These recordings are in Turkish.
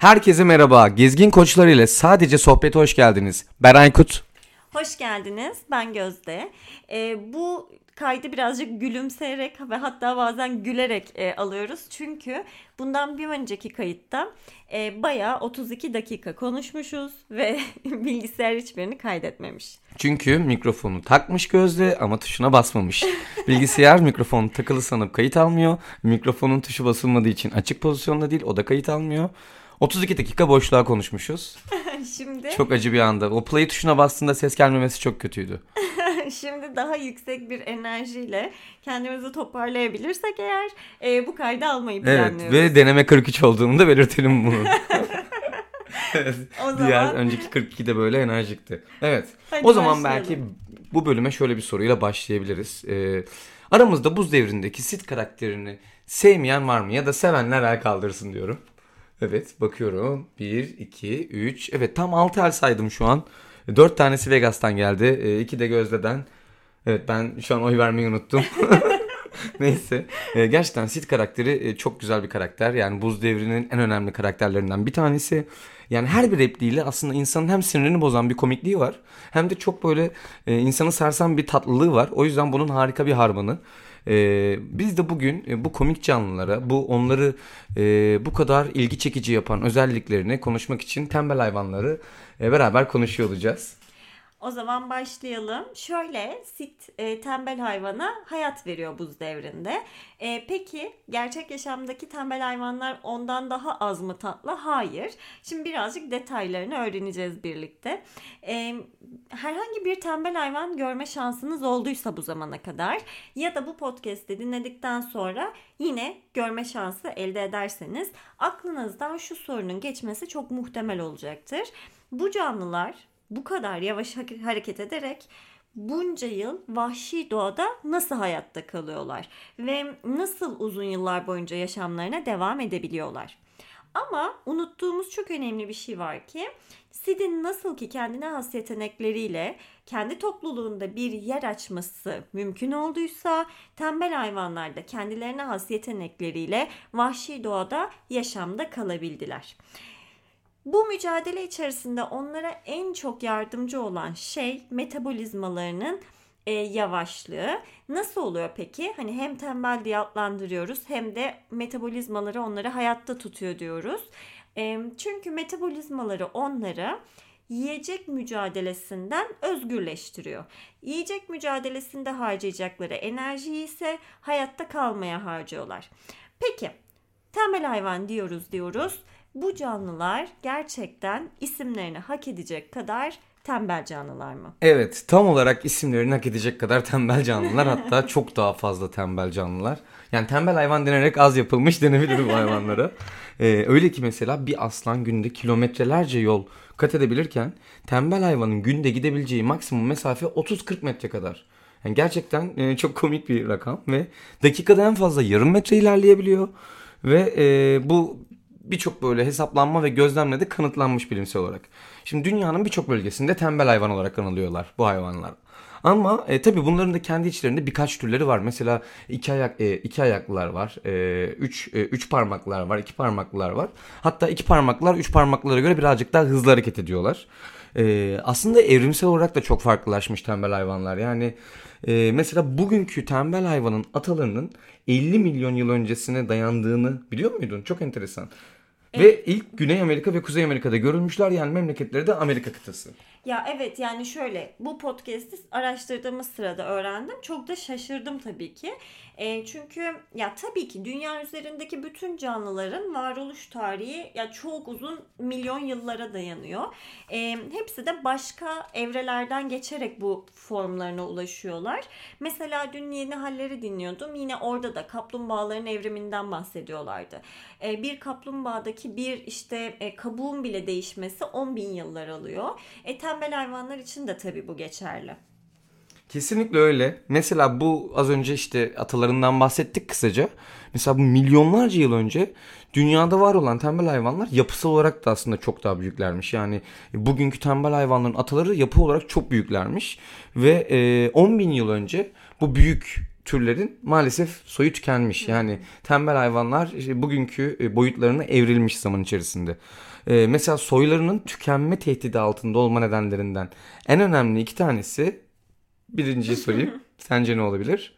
Herkese merhaba. Gezgin Koçlar ile sadece sohbete hoş geldiniz. Ben Aykut. Hoş geldiniz. Ben Gözde. Ee, bu kaydı birazcık gülümseyerek ve hatta bazen gülerek e, alıyoruz. Çünkü bundan bir önceki kayıtta e, bayağı 32 dakika konuşmuşuz ve bilgisayar hiçbirini kaydetmemiş. Çünkü mikrofonu takmış Gözde ama tuşuna basmamış. Bilgisayar mikrofonu takılı sanıp kayıt almıyor. Mikrofonun tuşu basılmadığı için açık pozisyonda değil o da kayıt almıyor. 32 dakika boşluğa konuşmuşuz. Şimdi Çok acı bir anda. O play tuşuna bastığında ses gelmemesi çok kötüydü. şimdi daha yüksek bir enerjiyle kendimizi toparlayabilirsek eğer e, bu kaydı almayı Evet planlıyoruz. ve deneme 43 olduğunu da belirtelim bunu. O zaman Diğer önceki 42'de böyle enerjikti. Evet. Hadi o zaman başlayalım. belki bu bölüme şöyle bir soruyla başlayabiliriz. Ee, aramızda buz devrindeki Sid karakterini sevmeyen var mı? Ya da sevenler el kaldırsın diyorum. Evet bakıyorum. 1, 2, 3. Evet tam 6 el saydım şu an. 4 tanesi Vegas'tan geldi. 2 de Gözde'den. Evet ben şu an oy vermeyi unuttum. Neyse. Ee, gerçekten Sid karakteri e, çok güzel bir karakter. Yani Buz Devri'nin en önemli karakterlerinden bir tanesi. Yani her bir repliğiyle aslında insanın hem sinirini bozan bir komikliği var. Hem de çok böyle e, insanı sarsan bir tatlılığı var. O yüzden bunun harika bir harmanı. Ee, biz de bugün e, bu komik canlılara, bu onları e, bu kadar ilgi çekici yapan özelliklerini konuşmak için tembel hayvanları e, beraber konuşuyor olacağız. O zaman başlayalım. Şöyle sit e, tembel hayvana hayat veriyor buz devrinde. E, peki gerçek yaşamdaki tembel hayvanlar ondan daha az mı tatlı? Hayır. Şimdi birazcık detaylarını öğreneceğiz birlikte. E, herhangi bir tembel hayvan görme şansınız olduysa bu zamana kadar ya da bu podcast'i dinledikten sonra yine görme şansı elde ederseniz aklınızdan şu sorunun geçmesi çok muhtemel olacaktır. Bu canlılar bu kadar yavaş ha- hareket ederek bunca yıl vahşi doğada nasıl hayatta kalıyorlar ve nasıl uzun yıllar boyunca yaşamlarına devam edebiliyorlar? Ama unuttuğumuz çok önemli bir şey var ki Sid'in nasıl ki kendine has yetenekleriyle kendi topluluğunda bir yer açması mümkün olduysa tembel hayvanlar da kendilerine has yetenekleriyle vahşi doğada yaşamda kalabildiler. Bu mücadele içerisinde onlara en çok yardımcı olan şey metabolizmalarının e, yavaşlığı. Nasıl oluyor peki? Hani hem tembel diye adlandırıyoruz hem de metabolizmaları onları hayatta tutuyor diyoruz. E, çünkü metabolizmaları onları yiyecek mücadelesinden özgürleştiriyor. Yiyecek mücadelesinde harcayacakları enerjiyi ise hayatta kalmaya harcıyorlar. Peki tembel hayvan diyoruz diyoruz. Bu canlılar gerçekten isimlerini hak edecek kadar tembel canlılar mı? Evet tam olarak isimlerini hak edecek kadar tembel canlılar hatta çok daha fazla tembel canlılar. Yani tembel hayvan denerek az yapılmış denebilir bu hayvanlara. Ee, öyle ki mesela bir aslan günde kilometrelerce yol kat edebilirken tembel hayvanın günde gidebileceği maksimum mesafe 30-40 metre kadar. Yani gerçekten e, çok komik bir rakam ve dakikada en fazla yarım metre ilerleyebiliyor. Ve e, bu birçok böyle hesaplanma ve gözlemle de kanıtlanmış bilimsel olarak. Şimdi dünyanın birçok bölgesinde tembel hayvan olarak anılıyorlar bu hayvanlar. Ama e, tabii bunların da kendi içlerinde birkaç türleri var. Mesela iki ayak e, iki ayaklılar var. E, üç e, üç parmaklılar var, iki parmaklılar var. Hatta iki parmaklılar üç parmaklılara göre birazcık daha hızlı hareket ediyorlar. E, aslında evrimsel olarak da çok farklılaşmış tembel hayvanlar. Yani e, mesela bugünkü tembel hayvanın atalarının 50 milyon yıl öncesine dayandığını biliyor muydun? Çok enteresan. Ve ilk Güney Amerika ve Kuzey Amerika'da görülmüşler yani memleketleri de Amerika kıtası. Ya evet yani şöyle bu podcast'i araştırdığımız sırada öğrendim. Çok da şaşırdım tabii ki. E, çünkü ya tabii ki dünya üzerindeki bütün canlıların varoluş tarihi ya çok uzun milyon yıllara dayanıyor. E, hepsi de başka evrelerden geçerek bu formlarına ulaşıyorlar. Mesela dün yeni halleri dinliyordum. Yine orada da kaplumbağaların evriminden bahsediyorlardı. E, bir kaplumbağadaki bir işte e, kabuğun bile değişmesi 10 bin yıllar alıyor. E, tembel hayvanlar için de tabii bu geçerli. Kesinlikle öyle. Mesela bu az önce işte atalarından bahsettik kısaca. Mesela bu milyonlarca yıl önce dünyada var olan tembel hayvanlar yapısal olarak da aslında çok daha büyüklermiş. Yani bugünkü tembel hayvanların ataları yapı olarak çok büyüklermiş. Ve e, 10 bin yıl önce bu büyük türlerin maalesef soyu tükenmiş. Yani tembel hayvanlar işte bugünkü e, boyutlarına evrilmiş zaman içerisinde. e, mesela soylarının tükenme tehdidi altında olma nedenlerinden en önemli iki tanesi birinciyi sorayım. Sence ne olabilir?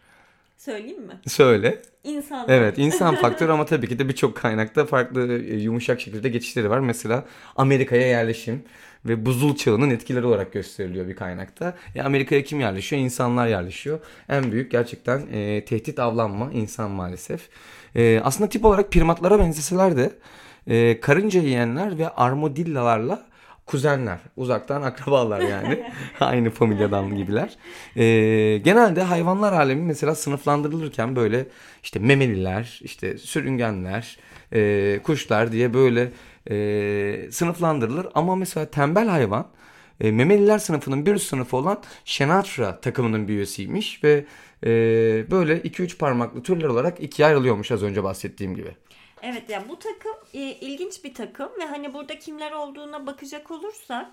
Söyleyeyim mi? Söyle. İnsan. Evet insan faktörü ama tabii ki de birçok kaynakta farklı e, yumuşak şekilde geçişleri var. Mesela Amerika'ya yerleşim ve buzul çağının etkileri olarak gösteriliyor bir kaynakta. E, Amerika'ya kim yerleşiyor? İnsanlar yerleşiyor. En büyük gerçekten e, tehdit avlanma insan maalesef. E, aslında tip olarak primatlara benzeseler de e, karınca yiyenler ve armodillalarla kuzenler. Uzaktan akrabalar yani. Aynı familyadan gibiler. Ee, genelde hayvanlar alemi mesela sınıflandırılırken böyle işte memeliler, işte sürüngenler, e, kuşlar diye böyle e, sınıflandırılır. Ama mesela tembel hayvan e, memeliler sınıfının bir üst sınıfı olan Shenatra takımının bir üyesiymiş ve e, böyle 2-3 parmaklı türler olarak ikiye ayrılıyormuş az önce bahsettiğim gibi. Evet ya yani bu takım e, ilginç bir takım ve hani burada kimler olduğuna bakacak olursak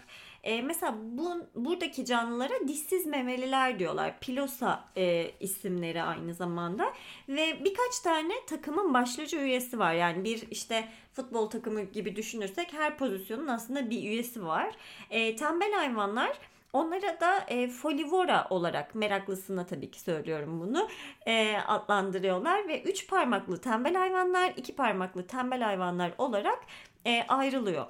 e, mesela bu buradaki canlılara dişsiz memeliler diyorlar. Pilosa e, isimleri aynı zamanda ve birkaç tane takımın başlıca üyesi var. Yani bir işte futbol takımı gibi düşünürsek her pozisyonun aslında bir üyesi var. E, tembel hayvanlar Onlara da e, folivora olarak meraklısına tabii ki söylüyorum bunu e, adlandırıyorlar ve üç parmaklı tembel hayvanlar, iki parmaklı tembel hayvanlar olarak e, ayrılıyor.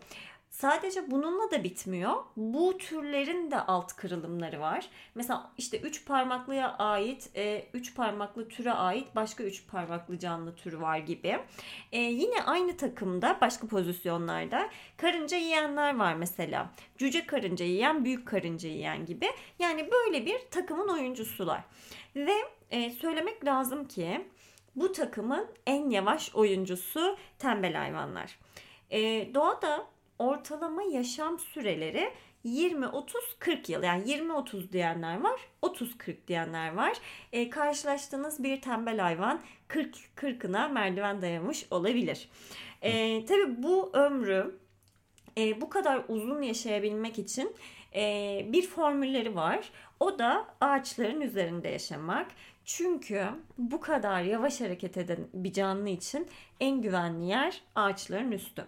Sadece bununla da bitmiyor. Bu türlerin de alt kırılımları var. Mesela işte üç parmaklıya ait, e, üç parmaklı türe ait başka üç parmaklı canlı türü var gibi. E, yine aynı takımda başka pozisyonlarda karınca yiyenler var mesela. Cüce karınca yiyen, büyük karınca yiyen gibi. Yani böyle bir takımın oyuncusular. Ve e, söylemek lazım ki bu takımın en yavaş oyuncusu tembel hayvanlar. E, doğada ortalama yaşam süreleri 20-30-40 yıl. Yani 20-30 diyenler var, 30-40 diyenler var. E, karşılaştığınız bir tembel hayvan 40-40'ına merdiven dayamış olabilir. E, tabii bu ömrü e, bu kadar uzun yaşayabilmek için e, bir formülleri var. O da ağaçların üzerinde yaşamak. Çünkü bu kadar yavaş hareket eden bir canlı için en güvenli yer ağaçların üstü.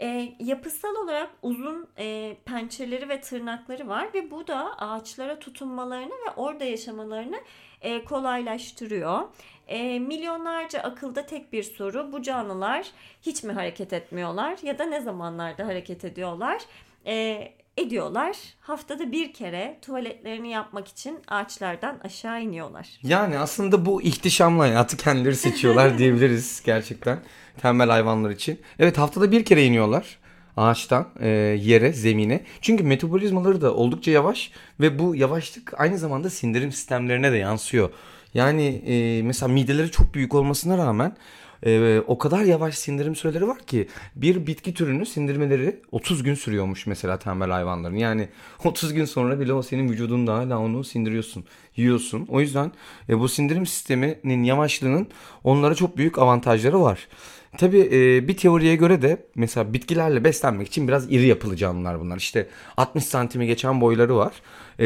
E, yapısal olarak uzun e, pençeleri ve tırnakları var ve bu da ağaçlara tutunmalarını ve orada yaşamalarını e, kolaylaştırıyor. E, milyonlarca akılda tek bir soru bu canlılar hiç mi hareket etmiyorlar ya da ne zamanlarda hareket ediyorlar? E, ediyorlar. Haftada bir kere tuvaletlerini yapmak için ağaçlardan aşağı iniyorlar. Yani aslında bu ihtişamlı hayatı kendileri seçiyorlar diyebiliriz gerçekten tembel hayvanlar için. Evet haftada bir kere iniyorlar ağaçtan e, yere, zemine. Çünkü metabolizmaları da oldukça yavaş ve bu yavaşlık aynı zamanda sindirim sistemlerine de yansıyor. Yani e, mesela mideleri çok büyük olmasına rağmen e, o kadar yavaş sindirim süreleri var ki bir bitki türünü sindirmeleri 30 gün sürüyormuş mesela tembel hayvanların. Yani 30 gün sonra bile o senin vücudunda hala onu sindiriyorsun, yiyorsun. O yüzden e, bu sindirim sisteminin yavaşlığının onlara çok büyük avantajları var. Tabii bir teoriye göre de mesela bitkilerle beslenmek için biraz iri yapılı canlılar bunlar. İşte 60 santimi geçen boyları var.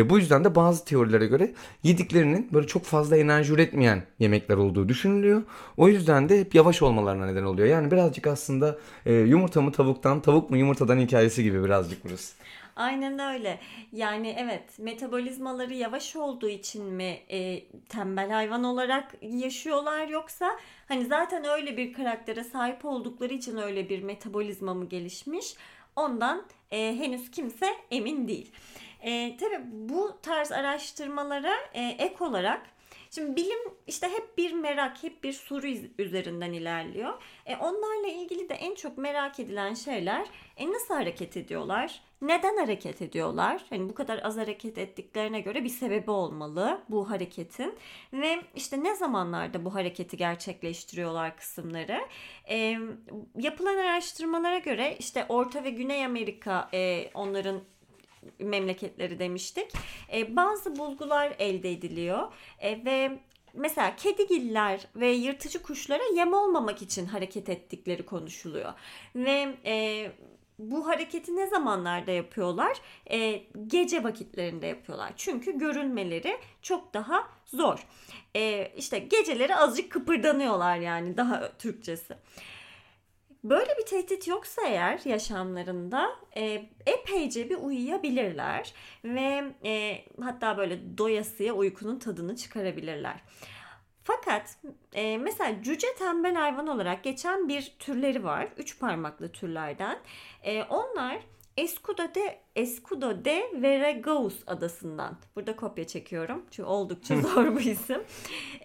Bu yüzden de bazı teorilere göre yediklerinin böyle çok fazla enerji üretmeyen yemekler olduğu düşünülüyor. O yüzden de hep yavaş olmalarına neden oluyor. Yani birazcık aslında yumurta mı tavuktan, tavuk mu yumurtadan hikayesi gibi birazcık burası. Aynen öyle. Yani evet metabolizmaları yavaş olduğu için mi e, tembel hayvan olarak yaşıyorlar yoksa hani zaten öyle bir karaktere sahip oldukları için öyle bir metabolizma mı gelişmiş? Ondan e, henüz kimse emin değil. E, tabii bu tarz araştırmalara e, ek olarak Şimdi bilim işte hep bir merak, hep bir soru üzerinden ilerliyor. E, onlarla ilgili de en çok merak edilen şeyler e, nasıl hareket ediyorlar? Neden hareket ediyorlar? Hani bu kadar az hareket ettiklerine göre bir sebebi olmalı bu hareketin. Ve işte ne zamanlarda bu hareketi gerçekleştiriyorlar kısımları. E, yapılan araştırmalara göre işte Orta ve Güney Amerika e, onların memleketleri demiştik. E, bazı bulgular elde ediliyor e, ve mesela kedigiller ve yırtıcı kuşlara yem olmamak için hareket ettikleri konuşuluyor. Ve e, bu hareketi ne zamanlarda yapıyorlar? E, gece vakitlerinde yapıyorlar. Çünkü görünmeleri çok daha zor. E, işte geceleri azıcık kıpırdanıyorlar yani daha Türkçesi. böyle bir tehdit yoksa eğer yaşamlarında e, epeyce bir uyuyabilirler ve e, hatta böyle doyasıya uykunun tadını çıkarabilirler. Fakat e, mesela cüce tembel hayvan olarak geçen bir türleri var. Üç parmaklı türlerden. E, onlar Escudo de Escudo de Veracruz adasından. Burada kopya çekiyorum. Çünkü oldukça zor bu isim.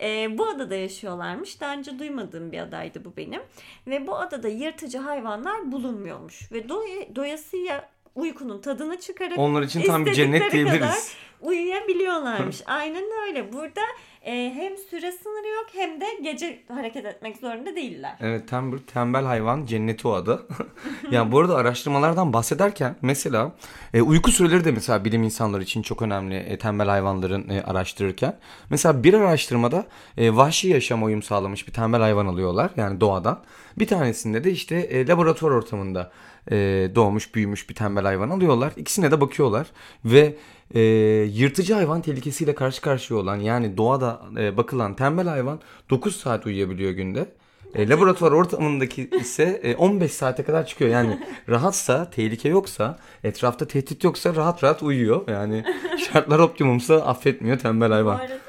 E, bu adada yaşıyorlarmış. Daha önce duymadığım bir adaydı bu benim. Ve bu adada yırtıcı hayvanlar bulunmuyormuş. Ve doy doyasıya uykunun tadını çıkarıp Onlar için tam bir cennet diyebiliriz. uyuyabiliyorlarmış. Aynen öyle. Burada e, hem süre sınırı yok hem de gece hareket etmek zorunda değiller. Evet tembel, tembel hayvan cenneti o adı. yani bu arada araştırmalardan bahsederken mesela e, uyku süreleri de mesela bilim insanları için çok önemli e, tembel hayvanların e, araştırırken. Mesela bir araştırmada e, vahşi yaşam uyum sağlamış bir tembel hayvan alıyorlar yani doğadan. Bir tanesinde de işte e, laboratuvar ortamında e, doğmuş büyümüş bir tembel hayvan alıyorlar. İkisine de bakıyorlar ve e, yırtıcı hayvan tehlikesiyle karşı karşıya olan yani doğada e, bakılan tembel hayvan 9 saat uyuyabiliyor günde. E, laboratuvar ortamındaki ise e, 15 saate kadar çıkıyor. Yani rahatsa, tehlike yoksa, etrafta tehdit yoksa rahat rahat uyuyor. Yani şartlar optimumsa affetmiyor tembel Bu hayvan. arada bu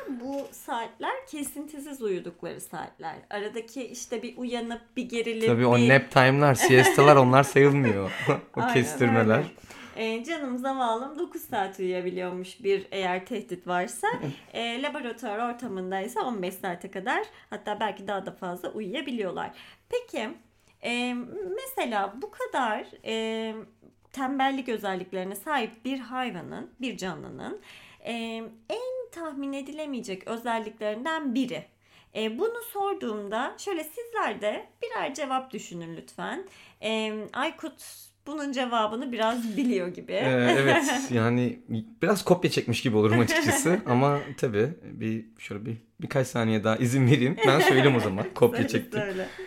saatler kesintisiz uyudukları saatler. Aradaki işte bir uyanıp bir gerilip Tabii o bir... nap time'lar, siestalar onlar sayılmıyor. o Aynen kestirmeler. öyle. Ee, canım zavallım 9 saat uyuyabiliyormuş bir eğer tehdit varsa. Ee, laboratuvar ortamındaysa 15 saate kadar hatta belki daha da fazla uyuyabiliyorlar. Peki e, mesela bu kadar e, tembellik özelliklerine sahip bir hayvanın, bir canlının e, en tahmin edilemeyecek özelliklerinden biri. E, bunu sorduğumda şöyle sizler de birer cevap düşünün lütfen. E, Aykut bunun cevabını biraz biliyor gibi. Ee, evet yani biraz kopya çekmiş gibi olurum açıkçası ama tabii bir şöyle bir birkaç saniye daha izin vereyim ben söyleyeyim o zaman kopya çektim.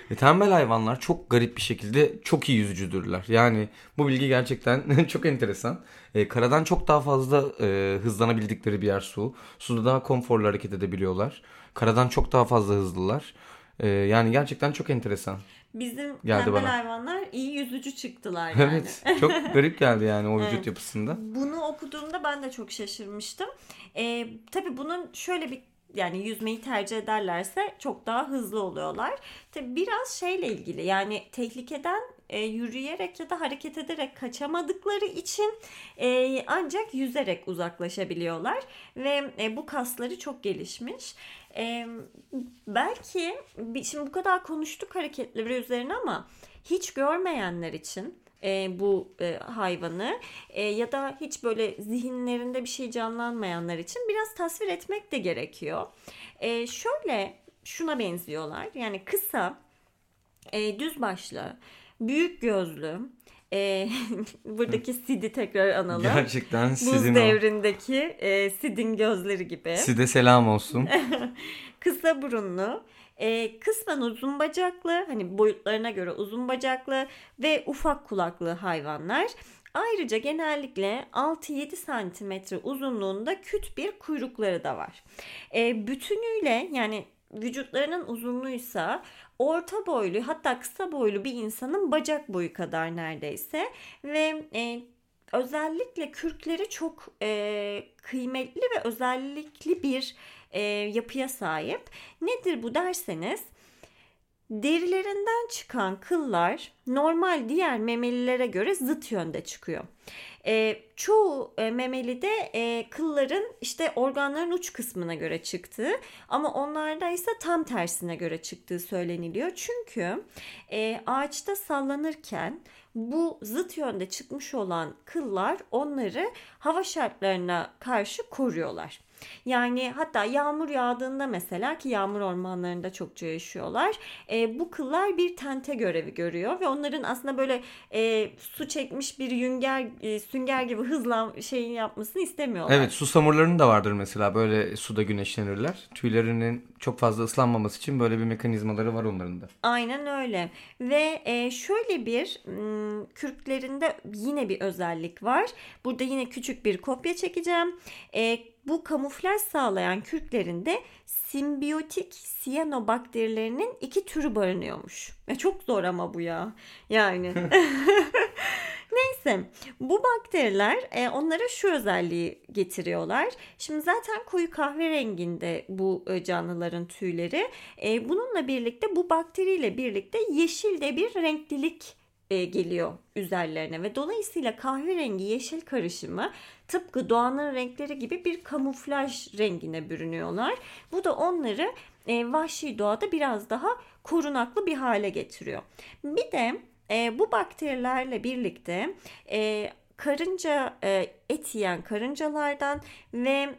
E, tembel hayvanlar çok garip bir şekilde çok iyi yüzücüdürler. Yani bu bilgi gerçekten çok enteresan. E, karadan çok daha fazla e, hızlanabildikleri bir yer su. Suda daha konforlu hareket edebiliyorlar. Karadan çok daha fazla hızlılar. E, yani gerçekten çok enteresan. Bizim Geldi tembel bana. hayvanlar iyi yüzücü çıktılar yani. Evet çok garip geldi yani o vücut Evet. yapısında. Bunu okuduğumda ben de çok şaşırmıştım. Ee, tabii bunun şöyle bir yani yüzmeyi tercih ederlerse çok daha hızlı oluyorlar. Tabii biraz şeyle ilgili yani tehlikeden e, yürüyerek ya da hareket ederek kaçamadıkları için e, ancak yüzerek uzaklaşabiliyorlar ve e, bu kasları çok gelişmiş. E, belki şimdi bu kadar konuştuk hareketleri üzerine ama hiç görmeyenler için e, bu e, hayvanı e, ya da hiç böyle zihinlerinde bir şey canlanmayanlar için biraz tasvir etmek de gerekiyor. E, şöyle şuna benziyorlar. Yani kısa, e, düz başlı, büyük gözlü. E, buradaki Sid'i tekrar analım. Gerçekten Buz sizin o. devrindeki e, Sid'in gözleri gibi. Size selam olsun. Kısa burunlu, e, kısmen uzun bacaklı, hani boyutlarına göre uzun bacaklı ve ufak kulaklı hayvanlar. Ayrıca genellikle 6-7 santimetre uzunluğunda küt bir kuyrukları da var. E, bütünüyle yani vücutlarının uzunluğuysa orta boylu hatta kısa boylu bir insanın bacak boyu kadar neredeyse ve e, özellikle kürkleri çok e, kıymetli ve özellikli bir e, yapıya sahip. Nedir bu derseniz derilerinden çıkan kıllar normal diğer memelilere göre zıt yönde çıkıyor. E, çoğu e, memelide e, kılların işte organların uç kısmına göre çıktığı ama onlarda ise tam tersine göre çıktığı söyleniliyor. Çünkü e, ağaçta sallanırken bu zıt yönde çıkmış olan kıllar onları hava şartlarına karşı koruyorlar. Yani hatta yağmur yağdığında mesela ki yağmur ormanlarında çokça yaşıyorlar. e, bu kıllar bir tente görevi görüyor ve onların aslında böyle e, su çekmiş bir yünger e, sünger gibi hızla şeyin yapmasını istemiyorlar. Evet susamurların da vardır mesela böyle suda güneşlenirler. Tüylerinin çok fazla ıslanmaması için böyle bir mekanizmaları var onların da. Aynen öyle. Ve e, şöyle bir m, kürklerinde yine bir özellik var. Burada yine küçük bir kopya çekeceğim. E, bu kamuflaj sağlayan kürklerinde simbiyotik siyanobakterilerinin iki türü barınıyormuş. Ya çok zor ama bu ya. Yani. Neyse bu bakteriler e, onlara şu özelliği getiriyorlar. Şimdi zaten koyu kahverenginde bu e, canlıların tüyleri. E, bununla birlikte bu bakteriyle birlikte yeşil de bir renklilik e, geliyor üzerlerine ve dolayısıyla kahverengi yeşil karışımı tıpkı doğanın renkleri gibi bir kamuflaj rengine bürünüyorlar. Bu da onları e, vahşi doğada biraz daha korunaklı bir hale getiriyor. Bir de e, bu bakterilerle birlikte e, karınca e, et yiyen karıncalardan ve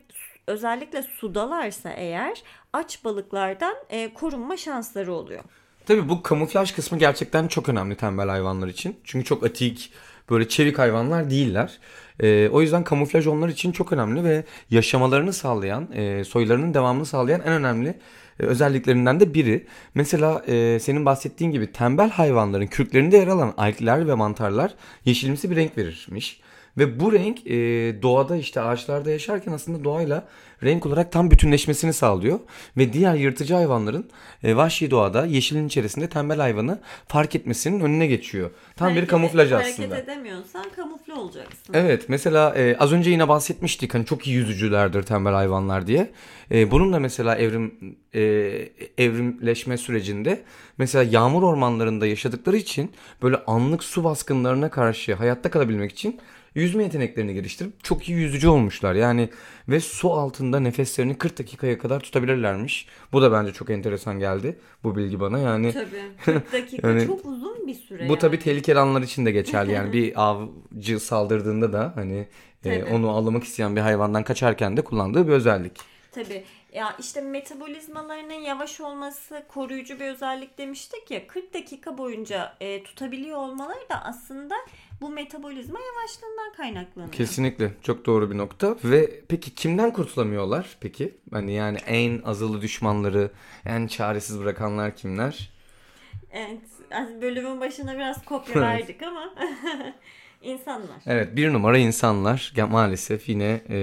özellikle sudalarsa eğer aç balıklardan e, korunma şansları oluyor. Tabii bu kamuflaj kısmı gerçekten çok önemli tembel hayvanlar için. Çünkü çok atik, böyle çevik hayvanlar değiller. E, o yüzden kamuflaj onlar için çok önemli ve yaşamalarını sağlayan, e, soylarının devamını sağlayan en önemli e, özelliklerinden de biri. Mesela e, senin bahsettiğin gibi tembel hayvanların kürklerinde yer alan algler ve mantarlar yeşilimsi bir renk verirmiş. Ve bu renk e, doğada işte ağaçlarda yaşarken aslında doğayla renk olarak tam bütünleşmesini sağlıyor. Ve diğer yırtıcı hayvanların e, vahşi doğada yeşilin içerisinde tembel hayvanı fark etmesinin önüne geçiyor. Tam hareket, bir kamuflaj hareket aslında. Hareket edemiyorsan kamufle olacaksın. Evet mesela e, az önce yine bahsetmiştik hani çok iyi yüzücülerdir tembel hayvanlar diye. E, bunun da mesela evrim e, evrimleşme sürecinde mesela yağmur ormanlarında yaşadıkları için böyle anlık su baskınlarına karşı hayatta kalabilmek için yüzme yeteneklerini geliştirip çok iyi yüzücü olmuşlar. Yani ve su altında nefeslerini 40 dakikaya kadar tutabilirlermiş. Bu da bence çok enteresan geldi bu bilgi bana. Yani Tabii 40 dakika Yani çok uzun bir süre bu yani. tabii tehlikeli anlar için de geçerli. Yani bir avcı saldırdığında da hani e, onu avlamak isteyen bir hayvandan kaçarken de kullandığı bir özellik. Tabii. Ya işte metabolizmalarının yavaş olması koruyucu bir özellik demiştik ya 40 dakika boyunca e, tutabiliyor olmaları da aslında bu metabolizma yavaşlığından kaynaklanıyor. Kesinlikle çok doğru bir nokta ve peki kimden kurtulamıyorlar peki? Hani yani en azılı düşmanları, en çaresiz bırakanlar kimler? Evet, az- bölümün başına biraz kopya verdik ama insanlar. Evet bir numara insanlar maalesef yine e,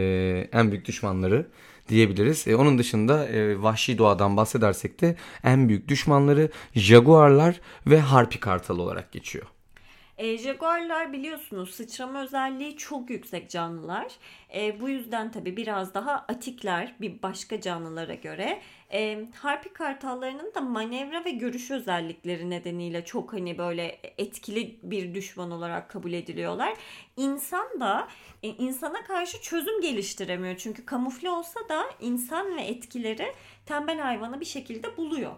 en büyük düşmanları diyebiliriz. E, onun dışında e, vahşi doğadan bahsedersek de en büyük düşmanları jaguarlar ve harpi kartal olarak geçiyor. E, jaguarlar biliyorsunuz sıçrama özelliği çok yüksek canlılar. E, bu yüzden tabii biraz daha atikler bir başka canlılara göre. E, harpi kartallarının da manevra ve görüş özellikleri nedeniyle çok hani böyle etkili bir düşman olarak kabul ediliyorlar. İnsan da e, insana karşı çözüm geliştiremiyor. Çünkü kamufle olsa da insan ve etkileri tembel hayvanı bir şekilde buluyor.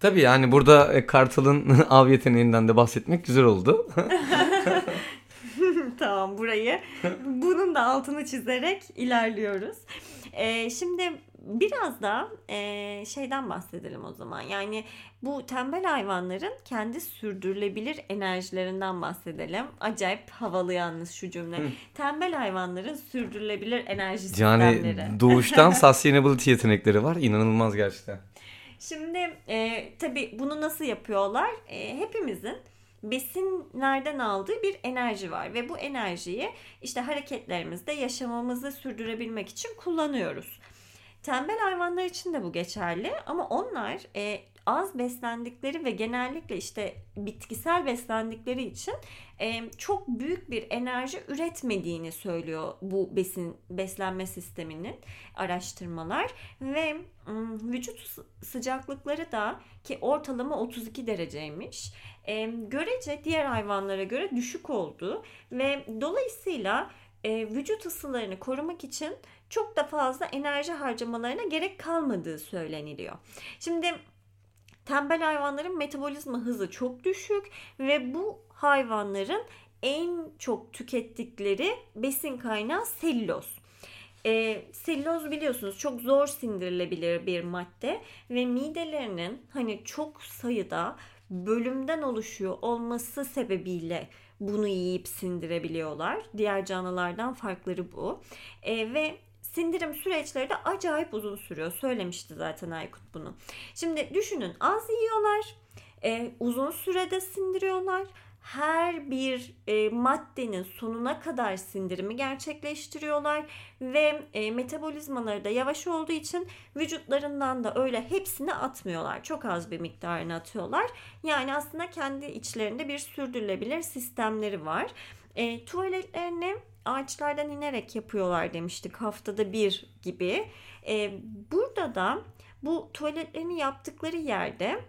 Tabii yani burada e, kartalın av yeteneğinden de bahsetmek güzel oldu. tamam burayı bunun da altını çizerek ilerliyoruz. Ee, şimdi biraz da e, şeyden bahsedelim o zaman. Yani bu tembel hayvanların kendi sürdürülebilir enerjilerinden bahsedelim. Acayip havalı yalnız şu cümle. Tembel hayvanların sürdürülebilir enerji yani sistemleri. doğuştan sustainability yetenekleri var. İnanılmaz gerçekten. Şimdi e, tabii bunu nasıl yapıyorlar? E, hepimizin besinlerden aldığı bir enerji var ve bu enerjiyi işte hareketlerimizde yaşamamızı sürdürebilmek için kullanıyoruz. Tembel hayvanlar için de bu geçerli ama onlar e, az beslendikleri ve genellikle işte bitkisel beslendikleri için e, çok büyük bir enerji üretmediğini söylüyor bu besin beslenme sisteminin araştırmalar ve vücut sı- sıcaklıkları da ki ortalama 32 dereceymiş. E, görece diğer hayvanlara göre düşük oldu ve dolayısıyla e, vücut ısılarını korumak için çok da fazla enerji harcamalarına gerek kalmadığı söyleniliyor. Şimdi tembel hayvanların metabolizma hızı çok düşük ve bu hayvanların en çok tükettikleri besin kaynağı selüloz. E, selüloz biliyorsunuz çok zor sindirilebilir bir madde ve midelerinin hani çok sayıda bölümden oluşuyor olması sebebiyle bunu yiyip sindirebiliyorlar. Diğer canlılardan farkları bu. E, ve sindirim süreçleri de acayip uzun sürüyor. Söylemişti zaten Aykut bunu. Şimdi düşünün az yiyorlar, e, uzun sürede sindiriyorlar. her bir e, maddenin sonuna kadar sindirimi gerçekleştiriyorlar ve e, metabolizmaları da yavaş olduğu için vücutlarından da öyle hepsini atmıyorlar. Çok az bir miktarını atıyorlar. Yani aslında kendi içlerinde bir sürdürülebilir sistemleri var. E, tuvaletlerini ağaçlardan inerek yapıyorlar demiştik haftada bir gibi. E, burada da bu tuvaletlerini yaptıkları yerde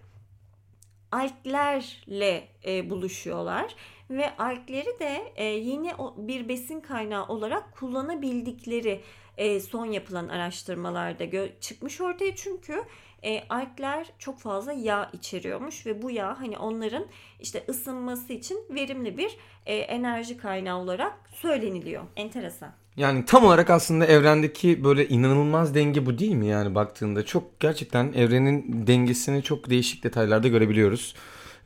alglerle e, buluşuyorlar ve algleri de e, yeni bir besin kaynağı olarak kullanabildikleri e, son yapılan araştırmalarda gö- çıkmış ortaya çünkü e, algler çok fazla yağ içeriyormuş ve bu yağ hani onların işte ısınması için verimli bir e, enerji kaynağı olarak söyleniliyor. Enteresan. Yani tam olarak aslında evrendeki böyle inanılmaz denge bu değil mi yani baktığında çok gerçekten evrenin dengesini çok değişik detaylarda görebiliyoruz.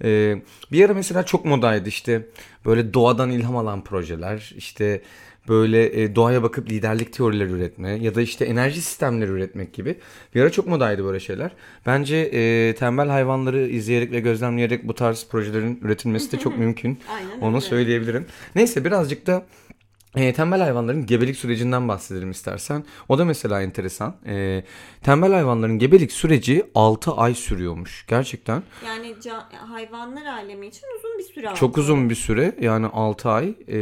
Ee, bir ara mesela çok modaydı işte böyle doğadan ilham alan projeler işte böyle e, doğaya bakıp liderlik teorileri üretme ya da işte enerji sistemleri üretmek gibi. Bir ara çok modaydı böyle şeyler. Bence e, tembel hayvanları izleyerek ve gözlemleyerek bu tarz projelerin üretilmesi de çok mümkün. Aynen Onu öyle. söyleyebilirim. Neyse birazcık da e, tembel hayvanların gebelik sürecinden bahsedelim istersen. O da mesela enteresan. E, tembel hayvanların gebelik süreci 6 ay sürüyormuş. Gerçekten. Yani ca- hayvanlar alemi için uzun bir süre Çok uzun bir süre. Yani 6 ay. E,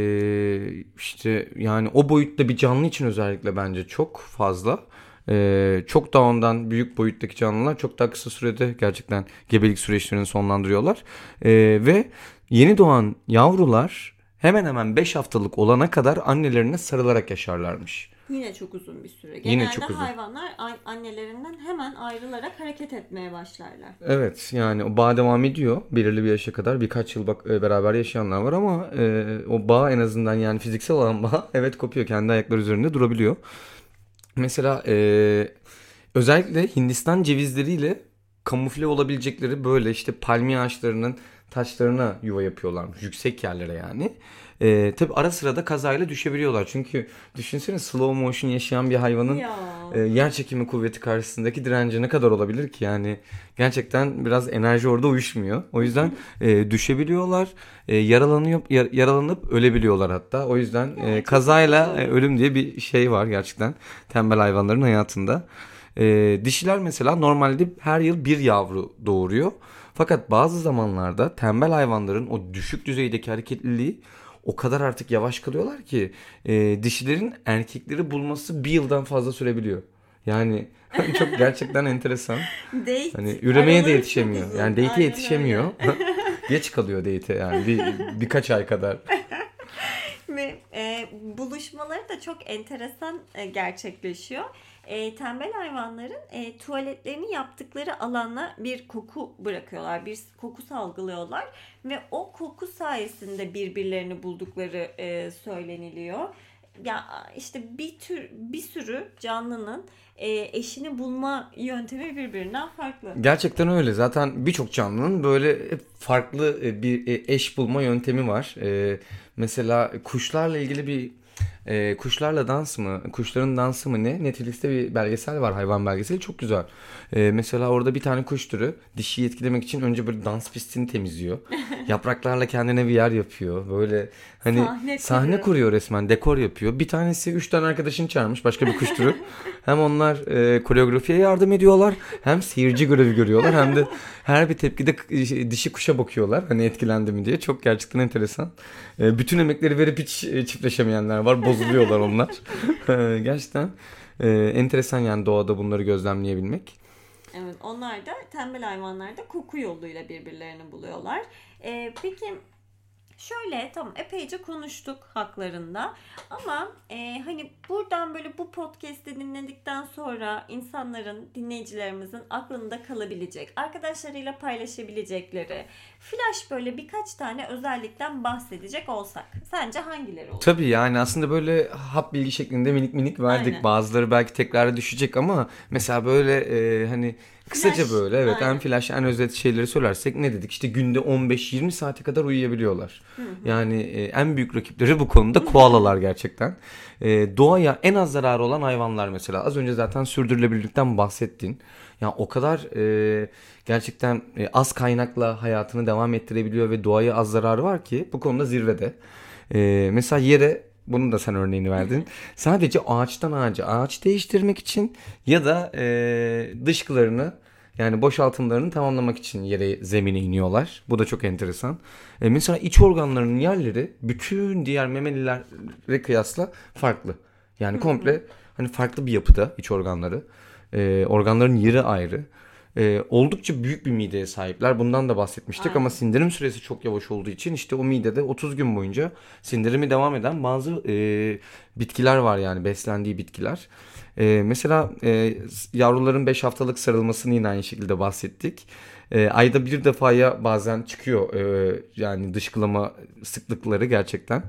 işte yani o boyutta bir canlı için özellikle bence çok fazla. E, çok daha ondan büyük boyuttaki canlılar çok daha kısa sürede gerçekten gebelik süreçlerini sonlandırıyorlar. E, ve yeni doğan yavrular hemen hemen 5 haftalık olana kadar annelerine sarılarak yaşarlarmış. Yine çok uzun bir süre. Yine Genelde çok uzun. hayvanlar an- annelerinden hemen ayrılarak hareket etmeye başlarlar. Evet yani o bağ devam ediyor belirli bir yaşa kadar birkaç yıl bak e, beraber yaşayanlar var ama e, o bağ en azından yani fiziksel olan bağ evet kopuyor kendi ayakları üzerinde durabiliyor. Mesela e, özellikle Hindistan cevizleriyle kamufle olabilecekleri böyle işte palmiye ağaçlarının taşlarına yuva yapıyorlarmış yüksek yerlere yani. E, tabi ara sıra da kazayla düşebiliyorlar çünkü düşünsene slow motion yaşayan bir hayvanın Ya. e, yer çekimi kuvveti karşısındaki direnci ne kadar olabilir ki? Yani gerçekten biraz enerji orada uyuşmuyor. O yüzden e, düşebiliyorlar, e, yaralanıyor, yar- yaralanıp ölebiliyorlar hatta. O yüzden e, kazayla e, ölüm diye bir şey var gerçekten tembel hayvanların hayatında. E, dişiler mesela normalde her yıl bir yavru doğuruyor. Fakat bazı zamanlarda tembel hayvanların o düşük düzeydeki hareketliliği o kadar artık yavaş kalıyorlar ki e, dişilerin erkekleri bulması bir yıldan fazla sürebiliyor. Yani çok gerçekten enteresan. Date Hani üremeye de yetişemiyor. Yani date'e yetişemiyor. Geç kalıyor date'e yani bir, birkaç ay kadar. Ve e, buluşmaları da çok enteresan e, gerçekleşiyor. E, tembel hayvanların e, tuvaletlerini yaptıkları alana bir koku bırakıyorlar. Bir koku salgılıyorlar. Ve o koku sayesinde birbirlerini buldukları e, söyleniliyor. Ya işte bir tür bir sürü canlının e, eşini bulma yöntemi birbirinden farklı. Gerçekten öyle. Zaten birçok canlının böyle farklı e, bir e, eş bulma yöntemi var. E, mesela kuşlarla ilgili bir e, kuşlarla dans mı, kuşların dansı mı ne? Netflix'te bir belgesel var, hayvan belgeseli. Çok güzel. E, mesela orada bir tane kuş türü dişiyi etkilemek için önce böyle dans pistini temizliyor. Yapraklarla kendine bir yer yapıyor. Böyle hani Sahne sahne, kuruyor. kuruyor resmen, dekor yapıyor. Bir tanesi üç tane arkadaşını çağırmış, başka bir kuş türü. hem onlar e, koreografiye yardım ediyorlar, hem seyirci görevi görüyorlar, hem de her bir tepkide k- dişi kuşa bakıyorlar. Hani etkilendi mi diye. Çok gerçekten enteresan. E, bütün emekleri verip hiç e, çiftleşemeyenler var. Bozuluyorlar onlar. E, gerçekten e, enteresan yani doğada bunları gözlemleyebilmek. Evet, onlar da tembel hayvanlar da koku yoluyla birbirlerini buluyorlar. Ee, peki şöyle tamam epeyce konuştuk haklarında ama e, hani buradan böyle bu podcast'i dinledikten sonra insanların, dinleyicilerimizin aklında kalabilecek, arkadaşlarıyla paylaşabilecekleri flash böyle birkaç tane özellikten bahsedecek olsak sence hangileri olur? Tabii yani aslında böyle hap bilgi şeklinde minik minik verdik. Aynen. Bazıları belki tekrara düşecek ama mesela böyle e, hani kısaca Flash, böyle evet aynen. en flash en özet şeyleri söylersek ne dedik? İşte günde 15-20 saate kadar uyuyabiliyorlar. Yani e, en büyük rakipleri bu konuda koalalar gerçekten. E, doğaya en az zararı olan hayvanlar mesela. Az önce zaten sürdürülebilirlikten bahsettin. Yani o kadar e, gerçekten e, az kaynakla hayatını devam ettirebiliyor ve doğaya az zararı var ki bu konuda zirvede. E, mesela yere bunun da sen örneğini verdin. Sadece ağaçtan ağaca ağaç değiştirmek için ya da e, dışkılarını yani boşaltımlarını tamamlamak için yere zemine iniyorlar. Bu da çok enteresan. E, mesela iç organlarının yerleri bütün diğer memelilere kıyasla farklı. Yani komple hani farklı bir yapıda iç organları. E, organların yeri ayrı. E, oldukça büyük bir mideye sahipler. Bundan da bahsetmiştik Aynen. ama sindirim süresi çok yavaş olduğu için işte o midede 30 gün boyunca sindirimi devam eden bazı e, bitkiler var yani beslendiği bitkiler. E, mesela e, yavruların 5 haftalık sarılmasını yine aynı şekilde bahsettik. E, ayda bir defaya bazen çıkıyor e, yani dışkılama sıklıkları gerçekten.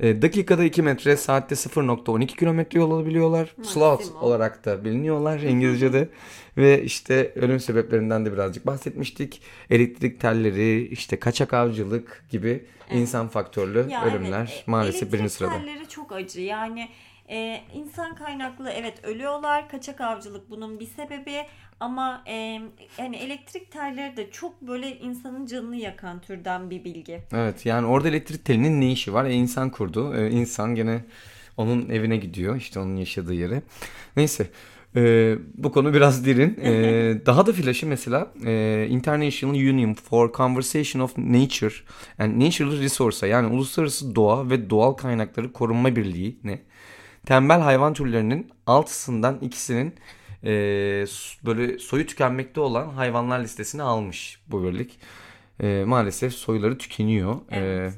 E, dakikada 2 metre, saatte 0.12 kilometre yol alabiliyorlar. Maksimum. olarak da biliniyorlar İngilizce'de. Ve işte ölüm sebeplerinden de birazcık bahsetmiştik. Elektrik telleri, işte kaçak avcılık gibi insan faktörlü Ya ölümler evet, e, maalesef elektrik birinci sırada. telleri çok acı. Yani e, insan kaynaklı evet ölüyorlar. Kaçak avcılık bunun bir sebebi. Ama e, yani elektrik telleri de çok böyle insanın canını yakan türden bir bilgi. Evet yani orada elektrik telinin ne işi var? E, insan kurdu. E, insan gene onun evine gidiyor. işte onun yaşadığı yere. Neyse. e, bu konu biraz derin. E, daha da flaşı mesela e, International Union for Conservation of Nature and Natural Resources yani Uluslararası Doğa ve Doğal Kaynakları Korunma Birliği ne? Tembel hayvan türlerinin altısından ikisinin e, böyle soyu tükenmekte olan hayvanlar listesine almış bu birlik. E, maalesef soyları tükeniyor. E, Evet.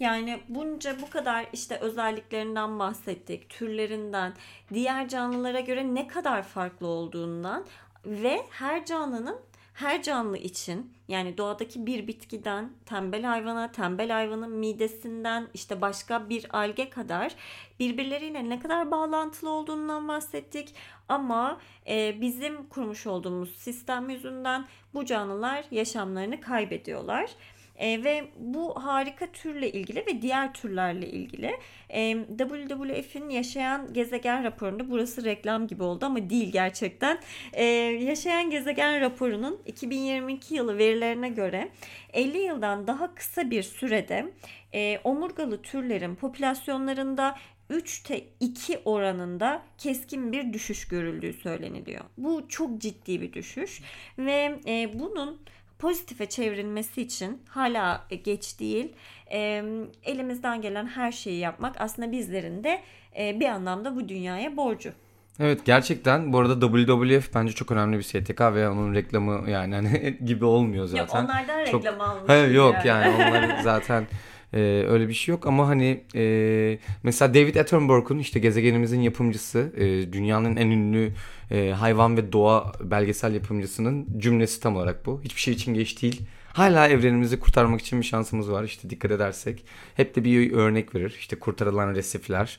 Yani bunca bu kadar işte özelliklerinden bahsettik, türlerinden, diğer canlılara göre ne kadar farklı olduğundan ve her canlının her canlı için yani doğadaki bir bitkiden tembel hayvana, tembel hayvanın midesinden işte başka bir alge kadar birbirleriyle ne kadar bağlantılı olduğundan bahsettik. Ama e, bizim kurmuş olduğumuz sistem yüzünden bu canlılar yaşamlarını kaybediyorlar. E, ve bu harika türle ilgili ve diğer türlerle ilgili e, WWF'in yaşayan gezegen raporunda burası reklam gibi oldu ama değil gerçekten. E, yaşayan gezegen raporunun 2022 yılı verilerine göre 50 yıldan daha kısa bir sürede e, omurgalı türlerin popülasyonlarında 3'te 2 oranında keskin bir düşüş görüldüğü söyleniliyor. Bu çok ciddi bir düşüş ve e, bunun pozitife çevrilmesi için hala geç değil. E, elimizden gelen her şeyi yapmak aslında bizlerin de e, bir anlamda bu dünyaya borcu. Evet gerçekten bu arada WWF bence çok önemli bir STK ve onun reklamı yani hani gibi olmuyor Yok zaten. onlardan Çok- reklam almış. Hayır yok yani onlar zaten e, öyle bir şey yok ama hani e, mesela David Attenborough'un işte gezegenimizin yapımcısı e, dünyanın en ünlü e, hayvan ve doğa belgesel yapımcısının cümlesi tam olarak bu. Hiçbir şey için geç değil. Hala evrenimizi kurtarmak için bir şansımız var işte dikkat edersek. Hep de bir örnek verir. İşte kurtarılan resifler,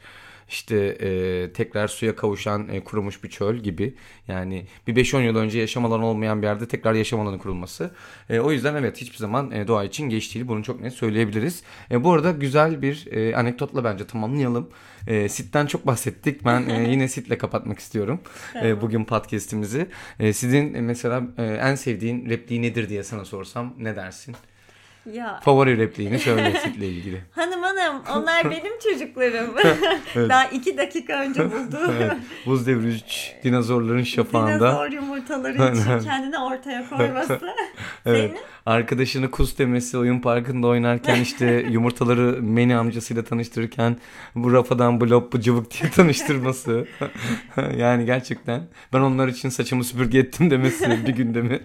işte e, tekrar suya kavuşan e, kurumuş bir çöl gibi. Yani bir 5-10 yıl önce yaşam alanı olmayan bir yerde tekrar yaşam alanı kurulması. E, o yüzden evet hiçbir zaman e, doğa için geç değil. Bunu çok net söyleyebiliriz. E, bu arada güzel bir e, anekdotla bence tamamlayalım. E, Sit'ten çok bahsettik. Ben e, yine Sit'le kapatmak istiyorum e, bugün podcast'imizi. E, sizin e, mesela e, en sevdiğin repliği nedir diye sana sorsam ne dersin? Ya Favori repliğini söyle Sit'le ilgili. hanım hanım onlar benim çocuklarım. Daha iki dakika önce buldu. Evet, Buz devri 3 dinozorların şafağında. Dinozor yumurtaları için kendini ortaya koyması. Evet. Senin? Arkadaşını kus demesi oyun parkında oynarken işte yumurtaları Meni amcasıyla tanıştırırken bu rafadan blop bu cıvık diye tanıştırması. yani gerçekten ben onlar için saçımı süpürge ettim demesi bir günde mi?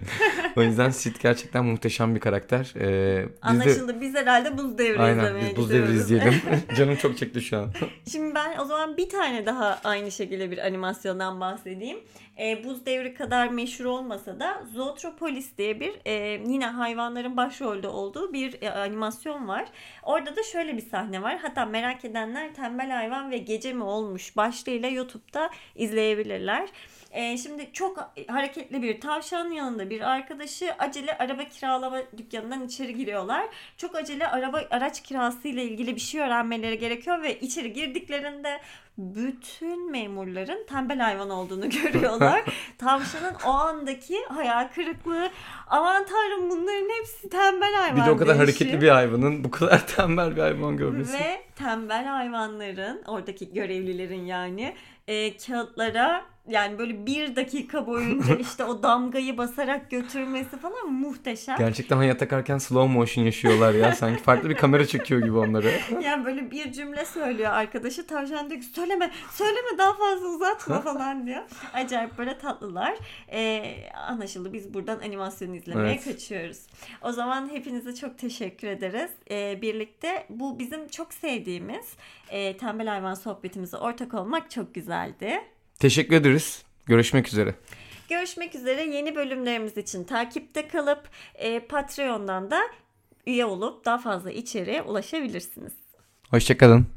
O yüzden Sid gerçekten muhteşem bir karakter. Ee, biz de Anlaşıldı. Biz herhalde buz devri aynen izlemeye biz buz devri izleyelim. Canım çok çekti şu an. Şimdi ben o zaman bir tane daha aynı şekilde bir animasyondan bahsedeyim. E, Buz Devri kadar meşhur olmasa da Zootropolis diye bir e, yine hayvanların başrolde olduğu bir e, animasyon var. Orada da şöyle bir sahne var. Hatta merak edenler Tembel Hayvan ve Gece mi Olmuş başlığıyla YouTube'da izleyebilirler. E, şimdi çok hareketli bir tavşanın yanında bir arkadaşı acele araba kiralama dükkanından içeri giriyor geliyorlar. Çok acele araba araç kirası ile ilgili bir şey öğrenmeleri gerekiyor ve içeri girdiklerinde bütün memurların tembel hayvan olduğunu görüyorlar. Tavşanın o andaki hayal kırıklığı aman tanrım bunların hepsi tembel hayvan. Bir de o kadar deyişi. hareketli bir hayvanın bu kadar tembel bir hayvan görmesi. Ve tembel hayvanların, oradaki görevlilerin yani e, kağıtlara yani böyle bir dakika boyunca işte o damgayı basarak götürmesi falan muhteşem. Gerçekten hayat takarken slow motion yaşıyorlar ya. Sanki farklı bir kamera çekiyor gibi onları. Yani böyle bir cümle söylüyor arkadaşı. Tavşan diyor ki söyleme, söyleme daha fazla uzatma falan diyor. Acayip böyle tatlılar. Ee, anlaşıldı biz buradan animasyon izlemeye Evet. kaçıyoruz. O zaman hepinize çok teşekkür ederiz. Ee, birlikte bu bizim çok sevdiğimiz e, tembel hayvan sohbetimize ortak olmak çok güzeldi. Teşekkür ederiz. Görüşmek üzere. Görüşmek üzere yeni bölümlerimiz için takipte kalıp e, Patreon'dan da üye olup daha fazla içeriğe ulaşabilirsiniz. Hoşçakalın.